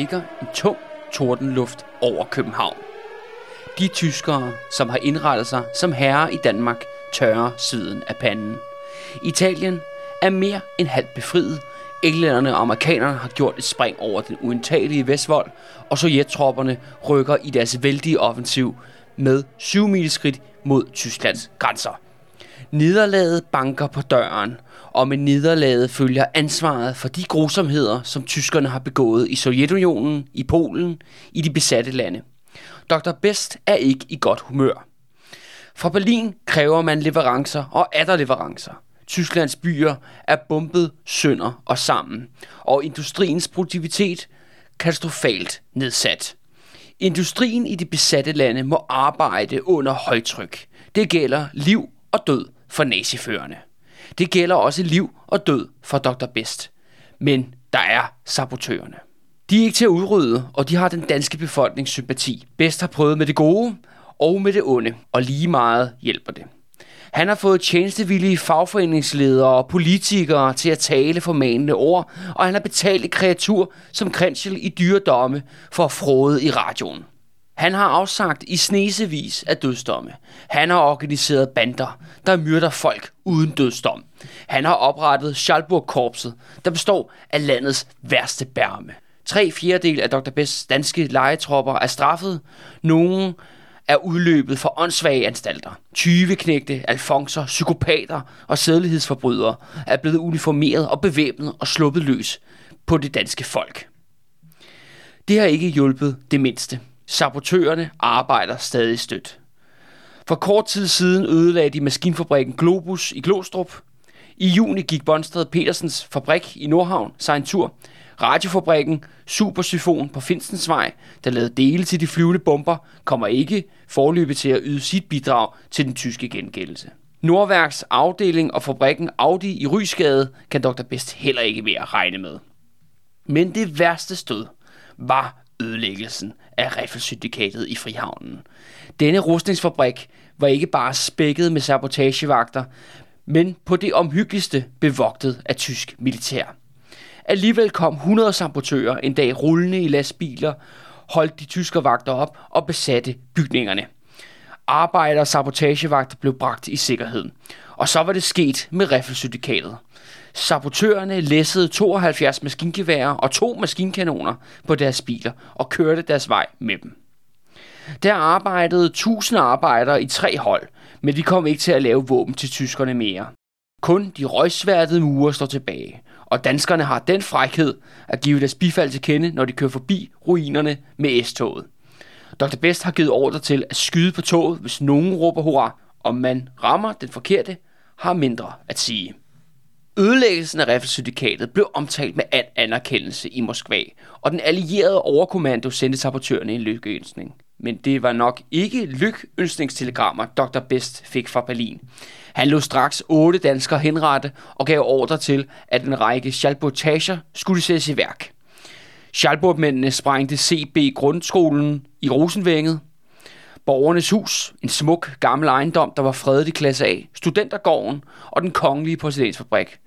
ligger en tung tordenluft over København. De tyskere, som har indrettet sig som herrer i Danmark, tørrer siden af panden. Italien er mere end halvt befriet. Englænderne og amerikanerne har gjort et spring over den uindtagelige Vestvold, og sovjettropperne rykker i deres vældige offensiv med 7 skridt mod Tysklands grænser. Nederlaget banker på døren, og med nederlaget følger ansvaret for de grusomheder, som tyskerne har begået i Sovjetunionen, i Polen, i de besatte lande. Dr. Best er ikke i godt humør. Fra Berlin kræver man leverancer og leverancer. Tysklands byer er bumpet sønder og sammen, og industriens produktivitet katastrofalt nedsat. Industrien i de besatte lande må arbejde under højtryk. Det gælder liv og død for naziførerne. Det gælder også liv og død for Dr. Best. Men der er sabotørerne. De er ikke til at udrydde, og de har den danske befolknings sympati. Best har prøvet med det gode og med det onde, og lige meget hjælper det. Han har fået tjenestevillige fagforeningsledere og politikere til at tale for manende ord, og han har betalt et kreatur som Krenschel i dyredomme for at frode i radioen. Han har afsagt i snesevis af dødsdomme. Han har organiseret bander, der myrder folk uden dødsdom. Han har oprettet Schalburg-korpset, der består af landets værste bærme. Tre fjerdedel af Dr. Bests danske legetropper er straffet. Nogle er udløbet for åndssvage anstalter. 20 knægte, alfonser, psykopater og sædelighedsforbrydere er blevet uniformeret og bevæbnet og sluppet løs på det danske folk. Det har ikke hjulpet det mindste. Sabotørerne arbejder stadig stødt. For kort tid siden ødelagde de maskinfabrikken Globus i Glostrup. I juni gik Bonsted Petersens fabrik i Nordhavn sig en tur. Radiofabrikken Supersyfon på Finstensvej, der lavede dele til de flyvende bomber, kommer ikke forløbet til at yde sit bidrag til den tyske gengældelse. Nordværks afdeling og fabrikken Audi i Rysgade kan Dr. Best heller ikke mere regne med. Men det værste stød var ødelæggelsen af Riffelsyndikatet i Frihavnen. Denne rustningsfabrik var ikke bare spækket med sabotagevagter, men på det omhyggeligste bevogtet af tysk militær. Alligevel kom 100 sabotører en dag rullende i lastbiler, holdt de tyske vagter op og besatte bygningerne. Arbejder og sabotagevagter blev bragt i sikkerhed. Og så var det sket med Riffelsyndikatet. Sabotørerne læssede 72 maskingeværer og to maskinkanoner på deres biler og kørte deres vej med dem. Der arbejdede 1000 arbejdere i tre hold, men de kom ikke til at lave våben til tyskerne mere. Kun de røgsværtede mure står tilbage, og danskerne har den frækhed at give deres bifald til kende, når de kører forbi ruinerne med S-toget. Dr. Best har givet ordre til at skyde på toget, hvis nogen råber hurra. Om man rammer den forkerte, har mindre at sige. Ødelæggelsen af Riffelsyndikatet blev omtalt med al anerkendelse i Moskva, og den allierede overkommando sendte sabotørerne en lykkeønsning. Men det var nok ikke lykønsningstelegrammer, Dr. Best fik fra Berlin. Han lå straks otte danskere henrette og gav ordre til, at en række schalbotager skulle sættes i værk. Schalburg-mændene sprængte CB grundskolen i Rosenvænget, Borgernes Hus, en smuk gammel ejendom, der var fredet i klasse A, Studentergården og den kongelige porcelænsfabrik.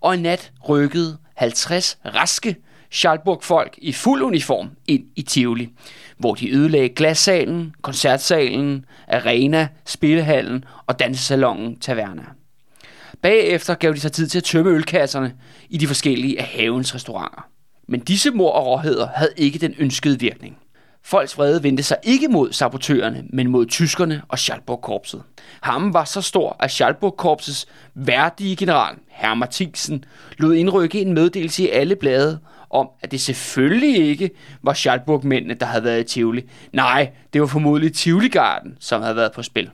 Og en nat rykkede 50 raske Schalburg-folk i fuld uniform ind i Tivoli, hvor de ødelagde glassalen, koncertsalen, arena, spillehallen og dansesalongen Taverna. Bagefter gav de sig tid til at tømme ølkasserne i de forskellige af havens restauranter. Men disse mor og råheder havde ikke den ønskede virkning. Folks vrede vendte sig ikke mod sabotørerne, men mod tyskerne og Schalburg-korpset. Ham var så stor, at Schalburg-korpsets værdige general, Herr Mathisen, lod indrykke en meddelelse i alle blade om, at det selvfølgelig ikke var Schalburg-mændene, der havde været i Tivoli. Nej, det var formodentlig Tivoli-garden, som havde været på spil.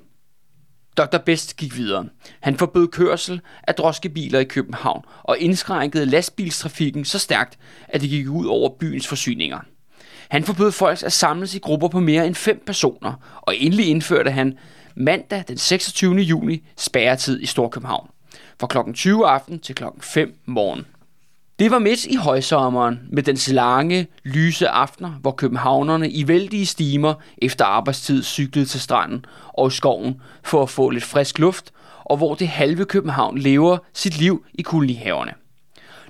Dr. Best gik videre. Han forbød kørsel af droskebiler i København og indskrænkede lastbilstrafikken så stærkt, at det gik ud over byens forsyninger. Han forbød folk at samles i grupper på mere end fem personer, og endelig indførte han mandag den 26. juni spærretid i Storkøbenhavn. Fra kl. 20 aften til kl. 5 morgen. Det var midt i højsommeren med den lange, lyse aftener, hvor københavnerne i vældige stimer efter arbejdstid cyklede til stranden og i skoven for at få lidt frisk luft, og hvor det halve København lever sit liv i kolonihaverne.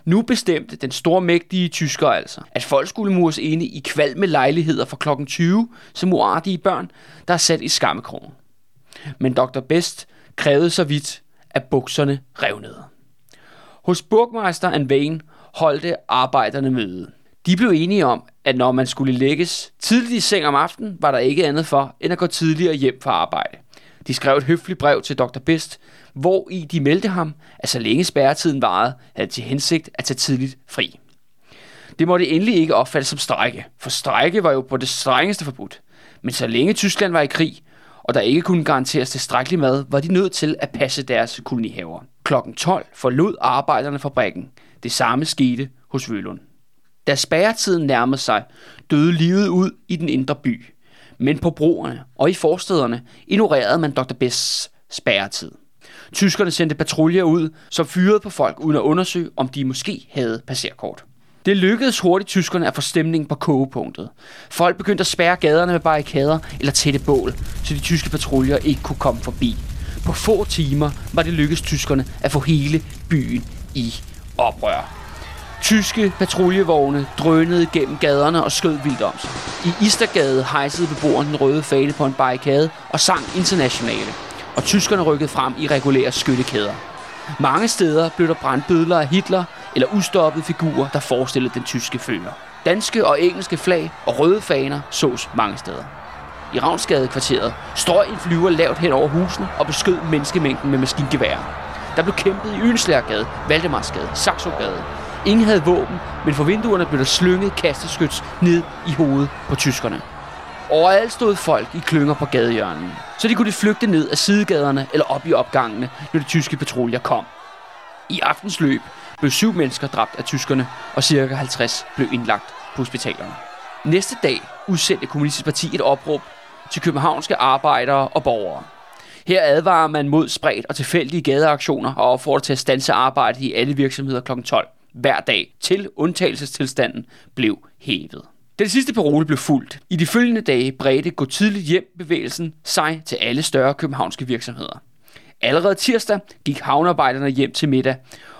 Nu bestemte den stormægtige tysker altså, at folk skulle mures inde i kvalme lejligheder fra klokken 20 som uartige børn, der er sat i skammekrogen. Men Dr. Best krævede så vidt, at bukserne revnede. Hos burgmeister Anvain holdte arbejderne møde. De blev enige om, at når man skulle lægges tidligt i seng om aftenen, var der ikke andet for, end at gå tidligere hjem fra arbejde. De skrev et høfligt brev til Dr. Best, hvor i de meldte ham, at så længe spærretiden varede, havde til hensigt at tage tidligt fri. Det måtte endelig ikke opfattes som strejke, for strejke var jo på det strengeste forbudt. Men så længe Tyskland var i krig, og der ikke kunne garanteres tilstrækkelig mad, var de nødt til at passe deres kolonihaver. Klokken 12 forlod arbejderne fabrikken. Det samme skete hos Vølund. Da spærretiden nærmede sig, døde livet ud i den indre by. Men på broerne og i forstederne ignorerede man Dr. Bess spærretid. Tyskerne sendte patruljer ud, som fyrede på folk uden at undersøge, om de måske havde passerkort. Det lykkedes hurtigt tyskerne at få stemningen på kogepunktet. Folk begyndte at spærre gaderne med barrikader eller tætte bål, så de tyske patruljer ikke kunne komme forbi. På få timer var det lykkedes tyskerne at få hele byen i oprør. Tyske patruljevogne drønede gennem gaderne og skød vildt om sig. I Istergade hejsede beboerne den røde fane på en barrikade og sang internationale. Og tyskerne rykkede frem i regulære skyttekæder. Mange steder blev der brændt bødler af Hitler eller ustoppede figurer, der forestillede den tyske fører. Danske og engelske flag og røde faner sås mange steder. I Ravnsgade-kvarteret strøg en flyver lavt hen over husene og beskød menneskemængden med maskingevær. Der blev kæmpet i Ynslærgade, Valdemarsgade, Saxogade. Ingen havde våben, men for vinduerne blev der slynget kasteskyts ned i hovedet på tyskerne. Overalt stod folk i klynger på gadehjørnen, så de kunne flygte ned af sidegaderne eller op i opgangene, når de tyske patruljer kom. I aftens løb blev syv mennesker dræbt af tyskerne, og cirka 50 blev indlagt på hospitalerne. Næste dag udsendte Kommunistisk Parti et opråb til københavnske arbejdere og borgere. Her advarer man mod spredt og tilfældige gadeaktioner og opfordrer til at stanse arbejdet i alle virksomheder kl. 12 hver dag, til undtagelsestilstanden blev hævet. Den sidste parole blev fuldt. I de følgende dage bredte gå tidligt hjem bevægelsen sig til alle større københavnske virksomheder. Allerede tirsdag gik havnearbejderne hjem til middag,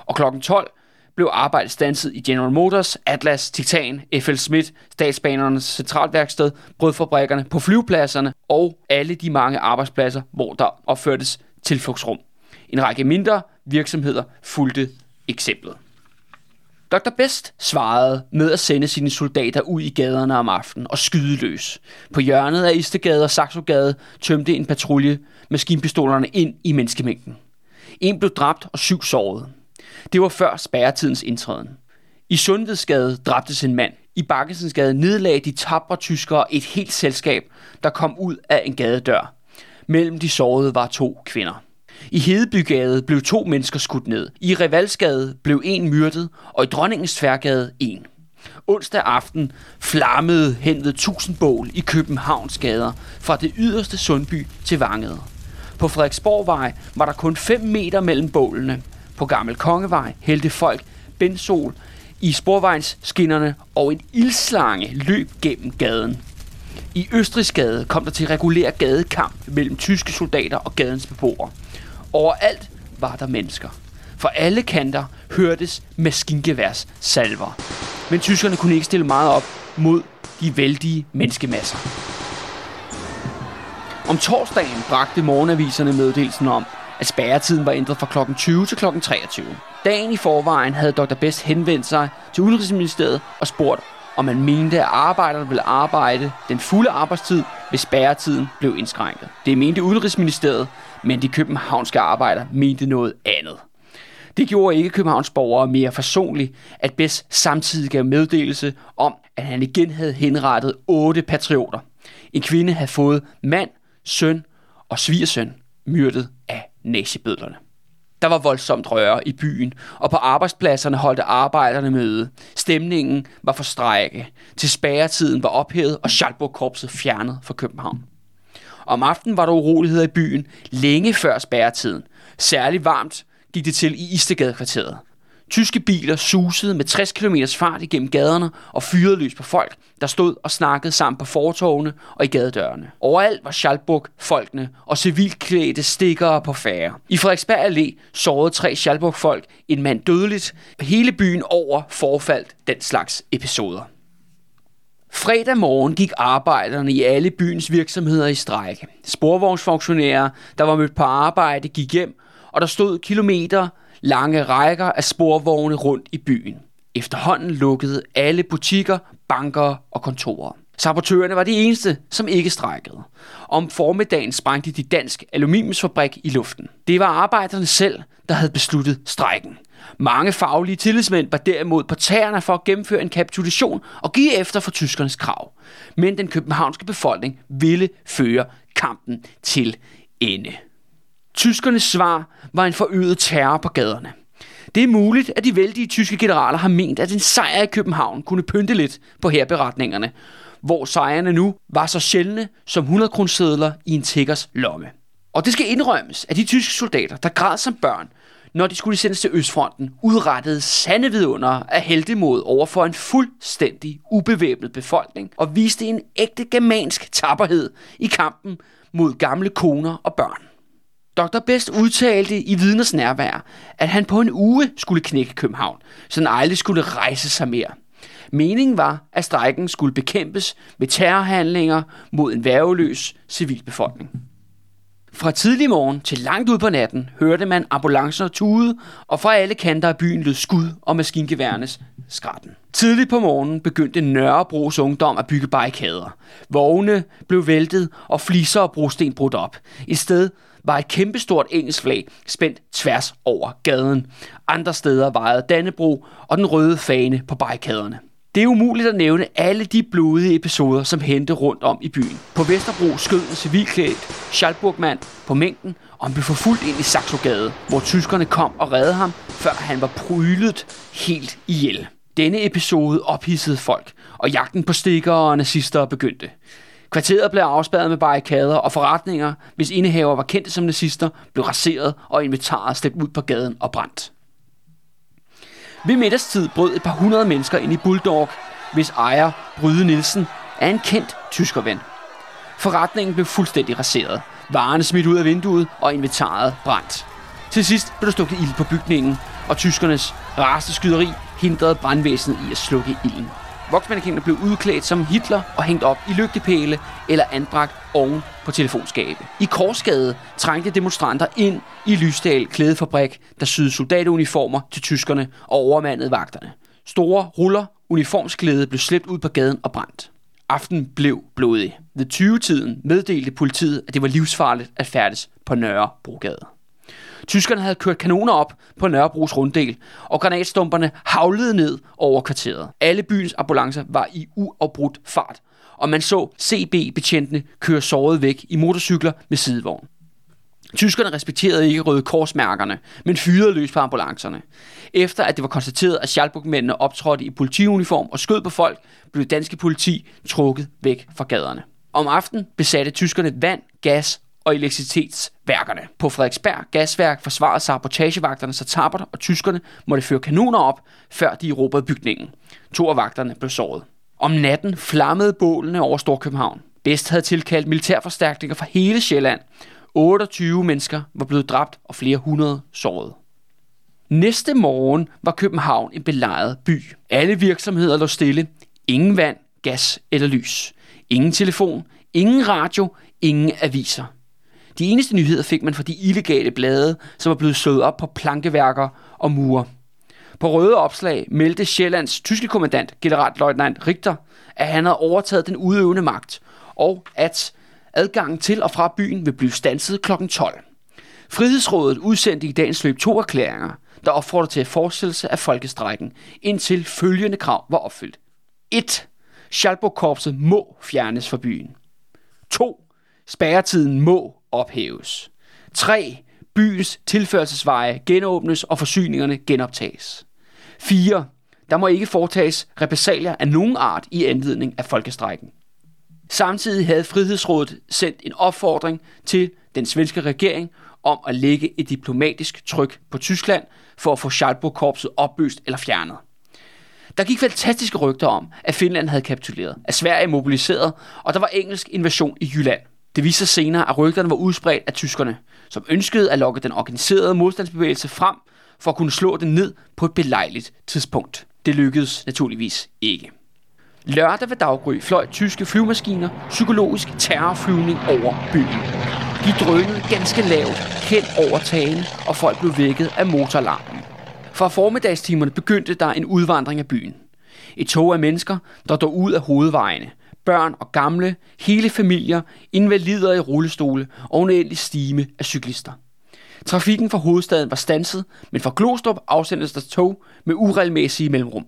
og kl. 12 blev arbejdet stanset i General Motors, Atlas, Titan, FL Smith, Statsbanernes centralværksted, brødfabrikkerne, på flyvepladserne og alle de mange arbejdspladser, hvor der opførtes tilflugtsrum. En række mindre virksomheder fulgte eksemplet. Dr. Best svarede med at sende sine soldater ud i gaderne om aftenen og skyde løs. På hjørnet af Istegade og Saxogade tømte en patrulje maskinpistolerne ind i menneskemængden. En blev dræbt og syv såret. Det var før spærretidens indtræden. I Sundhedsgade dræbtes en mand. I Bakkesensgade nedlagde de tabre tyskere et helt selskab, der kom ud af en gadedør. Mellem de sårede var to kvinder. I Hedebygade blev to mennesker skudt ned. I Revalsgade blev en myrdet, og i Dronningens Tværgade en. Onsdag aften flammede hen ved Tusindbål i Københavns gader, fra det yderste Sundby til Vangede. På Frederiksborgvej var der kun 5 meter mellem bålene. På Gammel Kongevej hældte folk bensol i sporvejsskinnerne, og en ildslange løb gennem gaden. I Østrigsgade kom der til regulær gadekamp mellem tyske soldater og gadens beboere. Overalt var der mennesker. For alle kanter hørtes maskingeværs salver. Men tyskerne kunne ikke stille meget op mod de vældige menneskemasser. Om torsdagen bragte morgenaviserne meddelelsen om, at spærretiden var ændret fra kl. 20 til kl. 23. Dagen i forvejen havde Dr. Best henvendt sig til Udenrigsministeriet og spurgt, om man mente, at arbejderne ville arbejde den fulde arbejdstid, hvis spærretiden blev indskrænket. Det mente Udenrigsministeriet, men de københavnske arbejdere mente noget andet. Det gjorde ikke Københavns borgere mere forsonlige, at Bess samtidig gav meddelelse om, at han igen havde henrettet otte patrioter. En kvinde havde fået mand, søn og svigersøn myrdet af nazibødlerne. Der var voldsomt røre i byen, og på arbejdspladserne holdte arbejderne møde. Stemningen var for strække, til spærretiden var ophævet og Schalburg-korpset fjernet fra København. Om aftenen var der uroligheder i byen længe før spærretiden. Særligt varmt gik det til i Istegadekvarteret. Tyske biler susede med 60 km fart igennem gaderne og fyrede løs på folk, der stod og snakkede sammen på fortovene og i gadedørene. Overalt var Schalburg folkene og civilklædte stikkere på færre. I Frederiksberg Allé sårede tre Schalburg-folk en mand dødeligt. Hele byen over forfaldt den slags episoder. Fredag morgen gik arbejderne i alle byens virksomheder i strejke. Sporvognsfunktionærer, der var mødt på arbejde, gik hjem, og der stod kilometer lange rækker af sporvogne rundt i byen. Efterhånden lukkede alle butikker, banker og kontorer. Sabotørerne var de eneste, som ikke strækkede. Om formiddagen sprængte de dansk aluminiumsfabrik i luften. Det var arbejderne selv, der havde besluttet strejken. Mange faglige tillidsmænd var derimod på tæerne for at gennemføre en kapitulation og give efter for tyskernes krav. Men den københavnske befolkning ville føre kampen til ende. Tyskernes svar var en forøget terror på gaderne. Det er muligt, at de vældige tyske generaler har ment, at en sejr i København kunne pynte lidt på herberetningerne, hvor sejrene nu var så sjældne som 100 kronesedler i en tiggers lomme. Og det skal indrømmes, at de tyske soldater, der græd som børn, når de skulle sendes til Østfronten, udrettede sande vidunder af heldemod over for en fuldstændig ubevæbnet befolkning og viste en ægte germansk tapperhed i kampen mod gamle koner og børn. Dr. Best udtalte i vidners nærvær, at han på en uge skulle knække København, så han aldrig skulle rejse sig mere. Meningen var, at strejken skulle bekæmpes med terrorhandlinger mod en værveløs civilbefolkning. Fra tidlig morgen til langt ud på natten hørte man ambulancer tude, og fra alle kanter af byen lød skud og maskingeværnes skratten. Tidligt på morgenen begyndte Nørrebros ungdom at bygge barrikader. Vogne blev væltet, og fliser og brosten brudt op. I sted var et kæmpestort engelsk flag spændt tværs over gaden. Andre steder vejede Dannebro og den røde fane på barrikaderne. Det er umuligt at nævne alle de blodige episoder, som hente rundt om i byen. På Vesterbro skød en civilklædt Schalburgmand på mængden, og han blev forfulgt ind i Saxogade, hvor tyskerne kom og redde ham, før han var prylet helt ihjel. Denne episode ophidsede folk, og jagten på stikker og nazister begyndte. Kvarteret blev afspærret med barrikader, og forretninger, hvis indehaver var kendte som nazister, blev raseret og inventaret slæbt ud på gaden og brændt. Ved middagstid brød et par hundrede mennesker ind i Bulldog, hvis ejer, Bryde Nielsen, er en kendt tyskerven. Forretningen blev fuldstændig raseret. Varerne smidt ud af vinduet, og inventaret brændt. Til sidst blev der stukket ild på bygningen, og tyskernes raste skyderi hindrede brandvæsenet i at slukke ilden. Voksmandekenderne blev udklædt som Hitler og hængt op i lygtepæle eller anbragt oven på telefonskabe. I Korsgade trængte demonstranter ind i Lysdal klædefabrik, der syede soldatuniformer til tyskerne og overmandede vagterne. Store ruller uniformsklæde blev slæbt ud på gaden og brændt. Aften blev blodig. Ved 20-tiden meddelte politiet, at det var livsfarligt at færdes på Nørre Brogade. Tyskerne havde kørt kanoner op på Nørrebros runddel, og granatstumperne havlede ned over kvarteret. Alle byens ambulancer var i uafbrudt fart, og man så CB-betjentene køre såret væk i motorcykler med sidevogn. Tyskerne respekterede ikke røde korsmærkerne, men fyrede løs på ambulancerne. Efter at det var konstateret, at Schalburg-mændene optrådte i politiuniform og skød på folk, blev danske politi trukket væk fra gaderne. Om aftenen besatte tyskerne vand, gas og elektricitetsværkerne. På Frederiksberg Gasværk forsvarede sabotagevagterne sig tabert, og tyskerne måtte føre kanoner op, før de erobrede bygningen. To af vagterne blev såret. Om natten flammede bålene over Storkøbenhavn. Best havde tilkaldt militærforstærkninger fra hele Sjælland. 28 mennesker var blevet dræbt og flere hundrede såret. Næste morgen var København en belejret by. Alle virksomheder lå stille. Ingen vand, gas eller lys. Ingen telefon, ingen radio, ingen aviser. De eneste nyheder fik man fra de illegale blade, som var blevet sået op på plankeværker og mure. På røde opslag meldte Sjællands tyske kommandant, generalløjtnant Richter, at han havde overtaget den udøvende magt, og at adgangen til og fra byen vil blive stanset kl. 12. Frihedsrådet udsendte i dagens løb to erklæringer, der opfordrer til forestillelse af folkestrækken, indtil følgende krav var opfyldt. 1. Schalburg-korpset må fjernes fra byen. 2. Spærretiden må ophæves. 3. Byens tilførselsveje genåbnes og forsyningerne genoptages. 4. Der må ikke foretages repressalier af nogen art i anledning af folkestrækken. Samtidig havde Frihedsrådet sendt en opfordring til den svenske regering om at lægge et diplomatisk tryk på Tyskland for at få Schalburg-korpset opløst eller fjernet. Der gik fantastiske rygter om, at Finland havde kapituleret, at Sverige mobiliseret, og der var engelsk invasion i Jylland. Det viste sig senere, at rygterne var udspredt af tyskerne, som ønskede at lokke den organiserede modstandsbevægelse frem for at kunne slå den ned på et belejligt tidspunkt. Det lykkedes naturligvis ikke. Lørdag ved daggry fløj tyske flyvemaskiner psykologisk terrorflyvning over byen. De drønede ganske lavt hen over tagene, og folk blev vækket af motorlarmen. Fra formiddagstimerne begyndte der en udvandring af byen. Et tog af mennesker, der dog ud af hovedvejene. Børn og gamle, hele familier, invalider i rullestole og en endelig stime af cyklister. Trafikken fra hovedstaden var stanset, men fra Glostrup afsendes der tog med uregelmæssige mellemrum.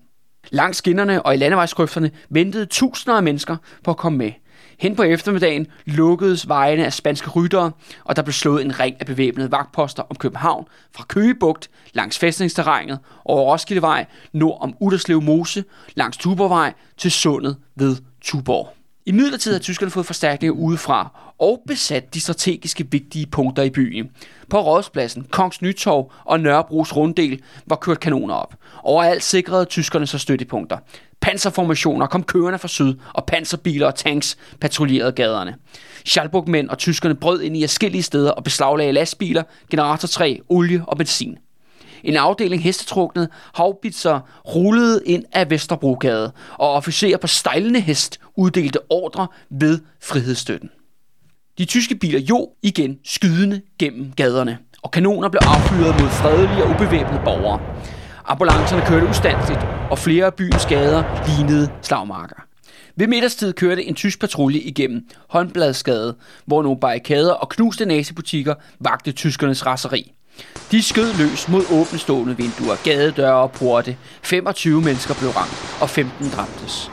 Langs skinnerne og i landevejskrøfterne ventede tusinder af mennesker på at komme med. Hen på eftermiddagen lukkedes vejene af spanske ryttere, og der blev slået en ring af bevæbnede vagtposter om København fra Køgebugt langs fæstningsterrænet over Roskildevej nord om Uderslev Mose langs Tuborgvej til sundet ved Tuborg. I midlertid har tyskerne fået forstærkninger udefra og besat de strategiske vigtige punkter i byen. På Rådspladsen, Kongs Nytorv og Nørrebros runddel var kørt kanoner op. Overalt sikrede tyskerne så støttepunkter. Panserformationer kom kørende fra syd, og panserbiler og tanks patruljerede gaderne. Schalburg-mænd og tyskerne brød ind i forskellige steder og beslaglagde lastbiler, generatortræ, olie og benzin. En afdeling hestetrukne havbitser rullede ind af Vesterbrogade, og officerer på stejlende hest uddelte ordre ved frihedsstøtten. De tyske biler jo igen skydende gennem gaderne, og kanoner blev affyret mod fredelige og ubevæbnede borgere. Ambulancerne kørte ustandsligt, og flere af byens gader lignede slagmarker. Ved middagstid kørte en tysk patrulje igennem Håndbladsgade, hvor nogle barrikader og knuste nazibutikker vagte tyskernes raseri. De skød løs mod åbne vinduer, gadedøre og porte. 25 mennesker blev ramt, og 15 dræbtes.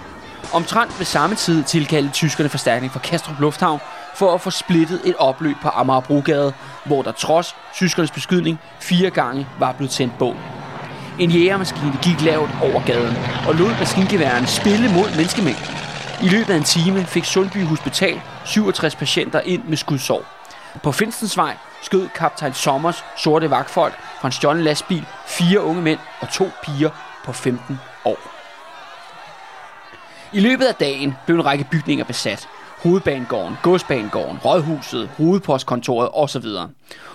Omtrent ved samme tid tilkaldte tyskerne forstærkning fra Kastrup Lufthavn for at få splittet et opløb på Amagerbrogade, hvor der trods tyskernes beskydning fire gange var blevet tændt bål. En jægermaskine gik lavt over gaden og lod maskingeværen spille mod menneskemængden. I løbet af en time fik Sundby Hospital 67 patienter ind med skudsår. På Finstensvej skød kaptajn Sommers sorte vagtfolk fra en stjålen lastbil fire unge mænd og to piger på 15 år. I løbet af dagen blev en række bygninger besat. Hovedbanegården, Godsbanegården, Rådhuset, Hovedpostkontoret osv.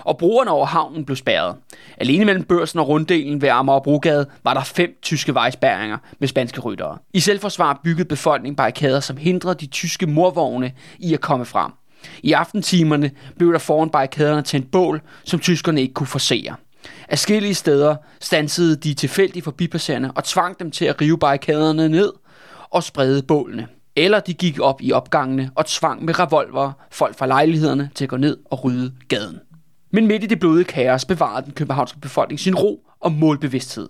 Og brugerne over havnen blev spærret. Alene mellem børsen og runddelen ved Brugade var der fem tyske vejspærringer med spanske ryttere. I selvforsvar byggede befolkningen barrikader, som hindrede de tyske morvogne i at komme frem. I aftentimerne blev der foran barrikaderne tændt bål, som tyskerne ikke kunne forsere. Afskillige steder stansede de tilfældige forbipasserende og tvang dem til at rive barrikaderne ned og sprede bålene. Eller de gik op i opgangene og tvang med revolver folk fra lejlighederne til at gå ned og rydde gaden. Men midt i det blodige kaos bevarede den københavnske befolkning sin ro og målbevidsthed.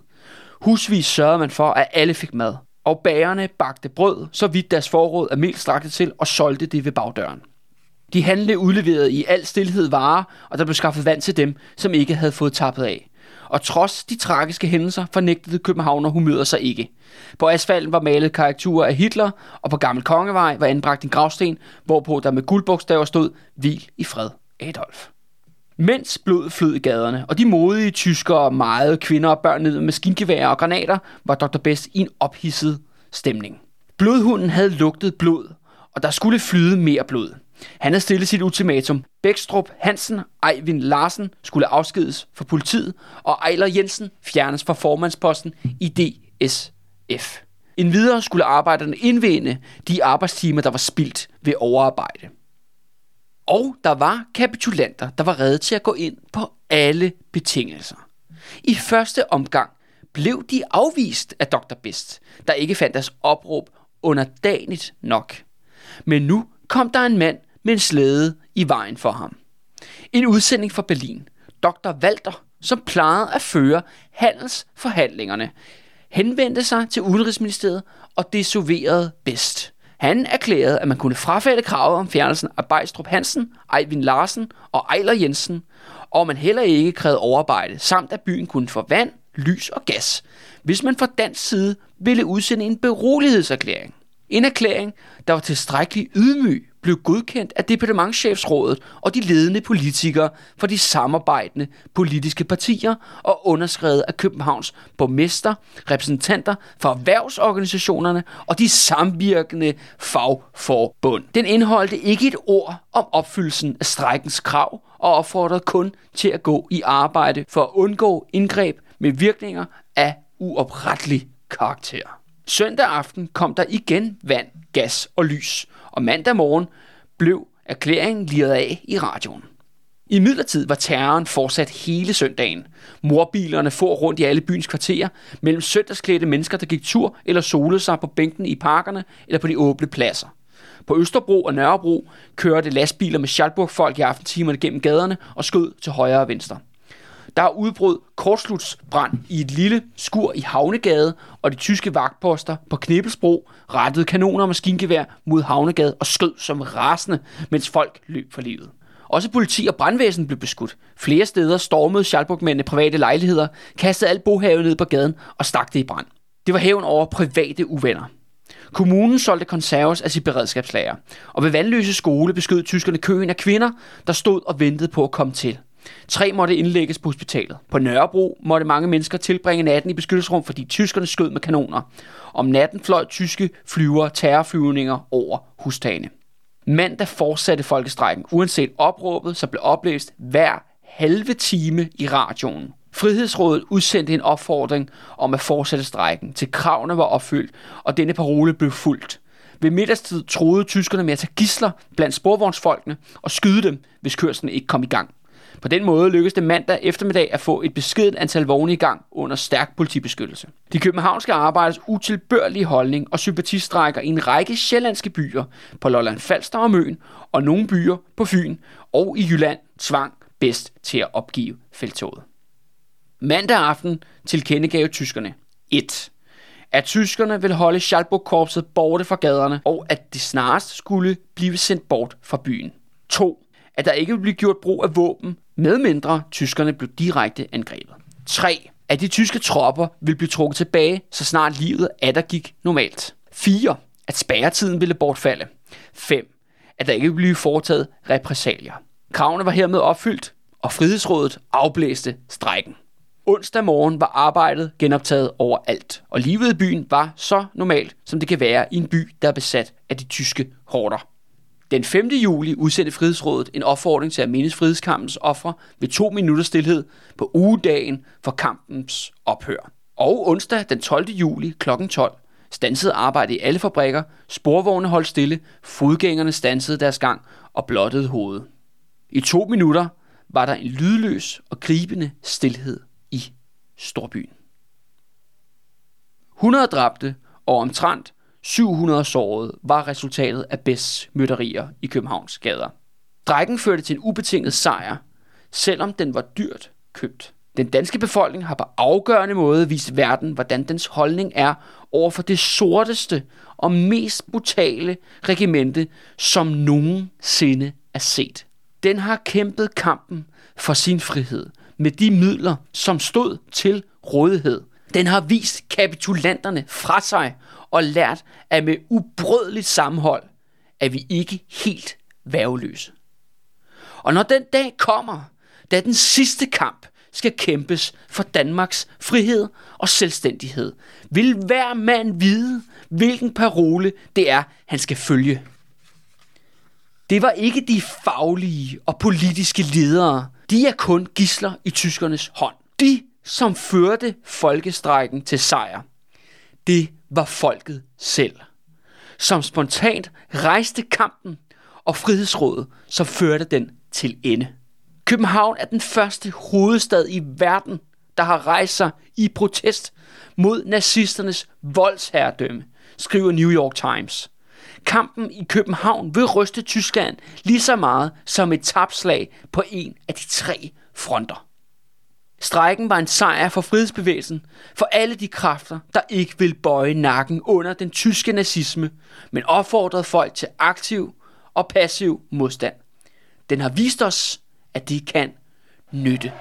Husvis sørgede man for, at alle fik mad, og bagerne bagte brød, så vidt deres forråd af mel strakte til, og solgte det ved bagdøren. De handlede udleverede i al stillhed varer, og der blev skaffet vand til dem, som ikke havde fået tappet af. Og trods de tragiske hændelser fornægtede Københavner humøret sig ikke. På asfalten var malet karikaturer af Hitler, og på Gammel Kongevej var anbragt en gravsten, hvorpå der med guldbogstaver stod Hvil i fred, Adolf. Mens blod flød i gaderne, og de modige tyskere, meget kvinder og børn ned med maskingeværer og granater, var Dr. Best i en ophidset stemning. Blodhunden havde lugtet blod, og der skulle flyde mere blod. Han havde stillet sit ultimatum. Bækstrup Hansen, Eivind Larsen skulle afskedes fra politiet, og Ejler Jensen fjernes fra formandsposten i DSF. En videre skulle arbejderne indvende de arbejdstimer, der var spildt ved overarbejde. Og der var kapitulanter, der var redde til at gå ind på alle betingelser. I første omgang blev de afvist af Dr. Best, der ikke fandt deres opråb underdanigt nok. Men nu kom der en mand med en slæde i vejen for ham. En udsending fra Berlin. Dr. Walter, som plejede at føre handelsforhandlingerne, henvendte sig til Udenrigsministeriet og desoverede bedst. Han erklærede, at man kunne frafalde kravet om fjernelsen af Bejstrup Hansen, Eivind Larsen og Ejler Jensen, og man heller ikke krævede overarbejde, samt at byen kunne få vand, lys og gas, hvis man fra dansk side ville udsende en berolighedserklæring. En erklæring, der var tilstrækkeligt ydmyg blev godkendt af departementchefsrådet og de ledende politikere for de samarbejdende politiske partier og underskrevet af Københavns borgmester, repræsentanter for erhvervsorganisationerne og de samvirkende fagforbund. Den indeholdte ikke et ord om opfyldelsen af strækkens krav og opfordrede kun til at gå i arbejde for at undgå indgreb med virkninger af uoprettelig karakter. Søndag aften kom der igen vand, gas og lys, og mandag morgen blev erklæringen liret af i radioen. I midlertid var terroren fortsat hele søndagen. Morbilerne for rundt i alle byens kvarterer, mellem søndagsklædte mennesker, der gik tur eller solede sig på bænken i parkerne eller på de åbne pladser. På Østerbro og Nørrebro kørte lastbiler med Schalburg-folk i aftentimerne gennem gaderne og skød til højre og venstre. Der er udbrud kortslutsbrand i et lille skur i Havnegade, og de tyske vagtposter på Knibbelsbro rettede kanoner og maskingevær mod Havnegade og skød som rasende, mens folk løb for livet. Også politi og brandvæsen blev beskudt. Flere steder stormede Schalburg-mændene private lejligheder, kastede alt bohavet ned på gaden og stak det i brand. Det var hævn over private uvenner. Kommunen solgte konserves af sit beredskabslager, og ved Vandløse skole beskød tyskerne køen af kvinder, der stod og ventede på at komme til. Tre måtte indlægges på hospitalet. På Nørrebro måtte mange mennesker tilbringe natten i beskyttelsesrum, fordi tyskerne skød med kanoner. Om natten fløj tyske flyver terrorflyvninger over hustagene. Mandag fortsatte folkestrækken, uanset opråbet, så blev oplæst hver halve time i radioen. Frihedsrådet udsendte en opfordring om at fortsætte strækken, til kravene var opfyldt, og denne parole blev fuldt. Ved middagstid troede tyskerne med at tage gisler blandt sporvognsfolkene og skyde dem, hvis kørslen ikke kom i gang. På den måde lykkedes det mandag eftermiddag at få et beskedent antal vogne i gang under stærk politibeskyttelse. De københavnske arbejdes utilbørlige holdning og sympatistrækker i en række sjællandske byer på Lolland Falster og Møn og nogle byer på Fyn og i Jylland tvang bedst til at opgive feltoget. Mandag aften tilkendegav tyskerne 1. At tyskerne vil holde Schalburg-korpset borte fra gaderne, og at det snarest skulle blive sendt bort fra byen. 2 at der ikke ville blive gjort brug af våben, medmindre tyskerne blev direkte angrebet. 3. At de tyske tropper vil blive trukket tilbage, så snart livet der gik normalt. 4. At spærretiden ville bortfalde. 5. At der ikke ville blive foretaget repressalier. Kravene var hermed opfyldt, og Frihedsrådet afblæste strækken. Onsdag morgen var arbejdet genoptaget overalt, og livet i byen var så normalt, som det kan være i en by, der er besat af de tyske horder. Den 5. juli udsendte Frihedsrådet en opfordring til at mindes frihedskampens ofre ved to minutters stillhed på ugedagen for kampens ophør. Og onsdag den 12. juli kl. 12 stansede arbejde i alle fabrikker, sporvogne holdt stille, fodgængerne stansede deres gang og blottede hovedet. I to minutter var der en lydløs og gribende stillhed i storbyen. 100 dræbte og omtrent 700 sårede var resultatet af Bess mytterier i Københavns gader. Drækken førte til en ubetinget sejr, selvom den var dyrt købt. Den danske befolkning har på afgørende måde vist verden, hvordan dens holdning er over for det sorteste og mest brutale regimente, som nogensinde er set. Den har kæmpet kampen for sin frihed med de midler, som stod til rådighed. Den har vist kapitulanterne fra sig og lært, at med ubrødeligt sammenhold er vi ikke helt værveløse. Og når den dag kommer, da den sidste kamp skal kæmpes for Danmarks frihed og selvstændighed, vil hver mand vide, hvilken parole det er, han skal følge. Det var ikke de faglige og politiske ledere. De er kun gisler i tyskernes hånd. De, som førte folkestrækken til sejr, det var folket selv, som spontant rejste kampen og frihedsrådet, som førte den til ende. København er den første hovedstad i verden, der har rejst sig i protest mod nazisternes voldsherredømme, skriver New York Times. Kampen i København vil ryste Tyskland lige så meget som et tabslag på en af de tre fronter. Strækken var en sejr for frihedsbevægelsen, for alle de kræfter, der ikke vil bøje nakken under den tyske nazisme, men opfordrede folk til aktiv og passiv modstand. Den har vist os, at de kan nytte.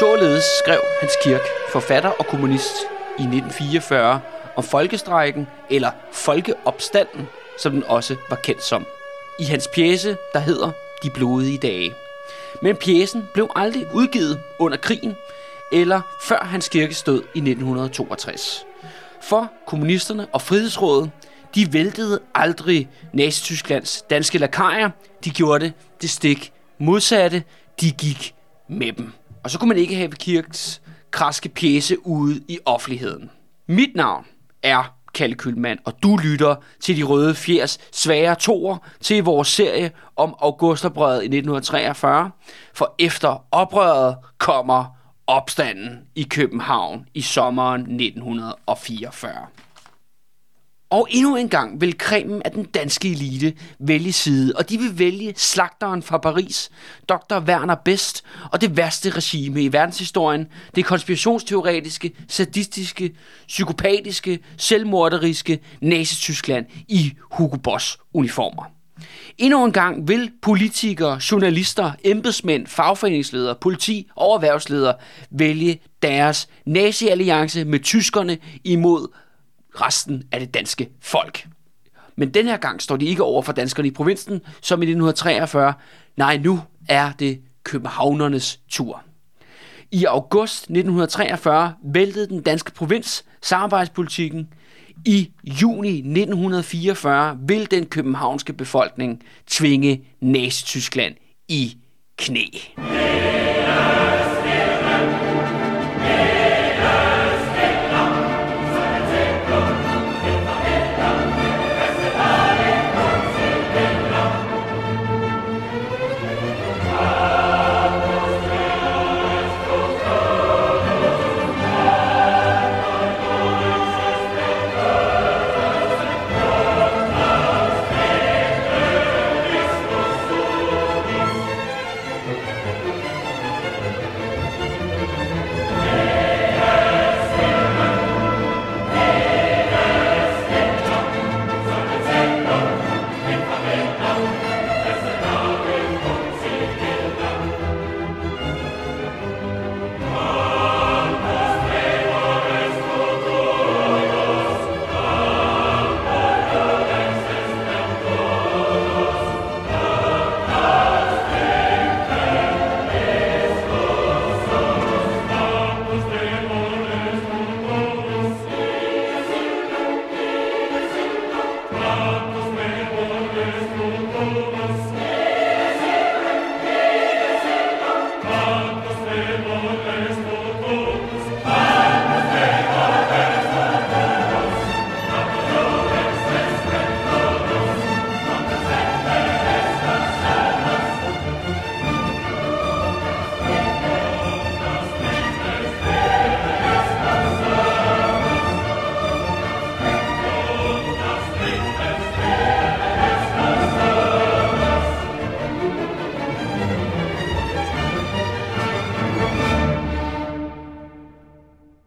Således skrev Hans Kirk, forfatter og kommunist, i 1944 om folkestrækken, eller folkeopstanden, som den også var kendt som. I hans pjæse, der hedder De blodige dage. Men pjæsen blev aldrig udgivet under krigen, eller før hans kirke stod i 1962. For kommunisterne og Frihedsrådet, de væltede aldrig Nazi-Tysklands danske lakajer. De gjorde det det stik modsatte. De gik med dem. Og så kunne man ikke have Kirks kraske pjæse ude i offentligheden. Mit navn er Kalle Kølmand, og du lytter til De Røde Fjers svære toer til vores serie om Augustoprøret i 1943. For efter oprøret kommer opstanden i København i sommeren 1944. Og endnu en gang vil kremen af den danske elite vælge side, og de vil vælge slagteren fra Paris, Dr. Werner Best, og det værste regime i verdenshistorien, det konspirationsteoretiske, sadistiske, psykopatiske, selvmorderiske Nazi-Tyskland i Hugo Boss uniformer. Endnu en gang vil politikere, journalister, embedsmænd, fagforeningsledere, politi og erhvervsledere vælge deres nazi-alliance med tyskerne imod resten af det danske folk. Men den her gang står de ikke over for danskerne i provinsen, som i 1943. Nej, nu er det københavnernes tur. I august 1943 væltede den danske provins samarbejdspolitikken. I juni 1944 vil den københavnske befolkning tvinge Nazi-Tyskland i knæ. Yeah.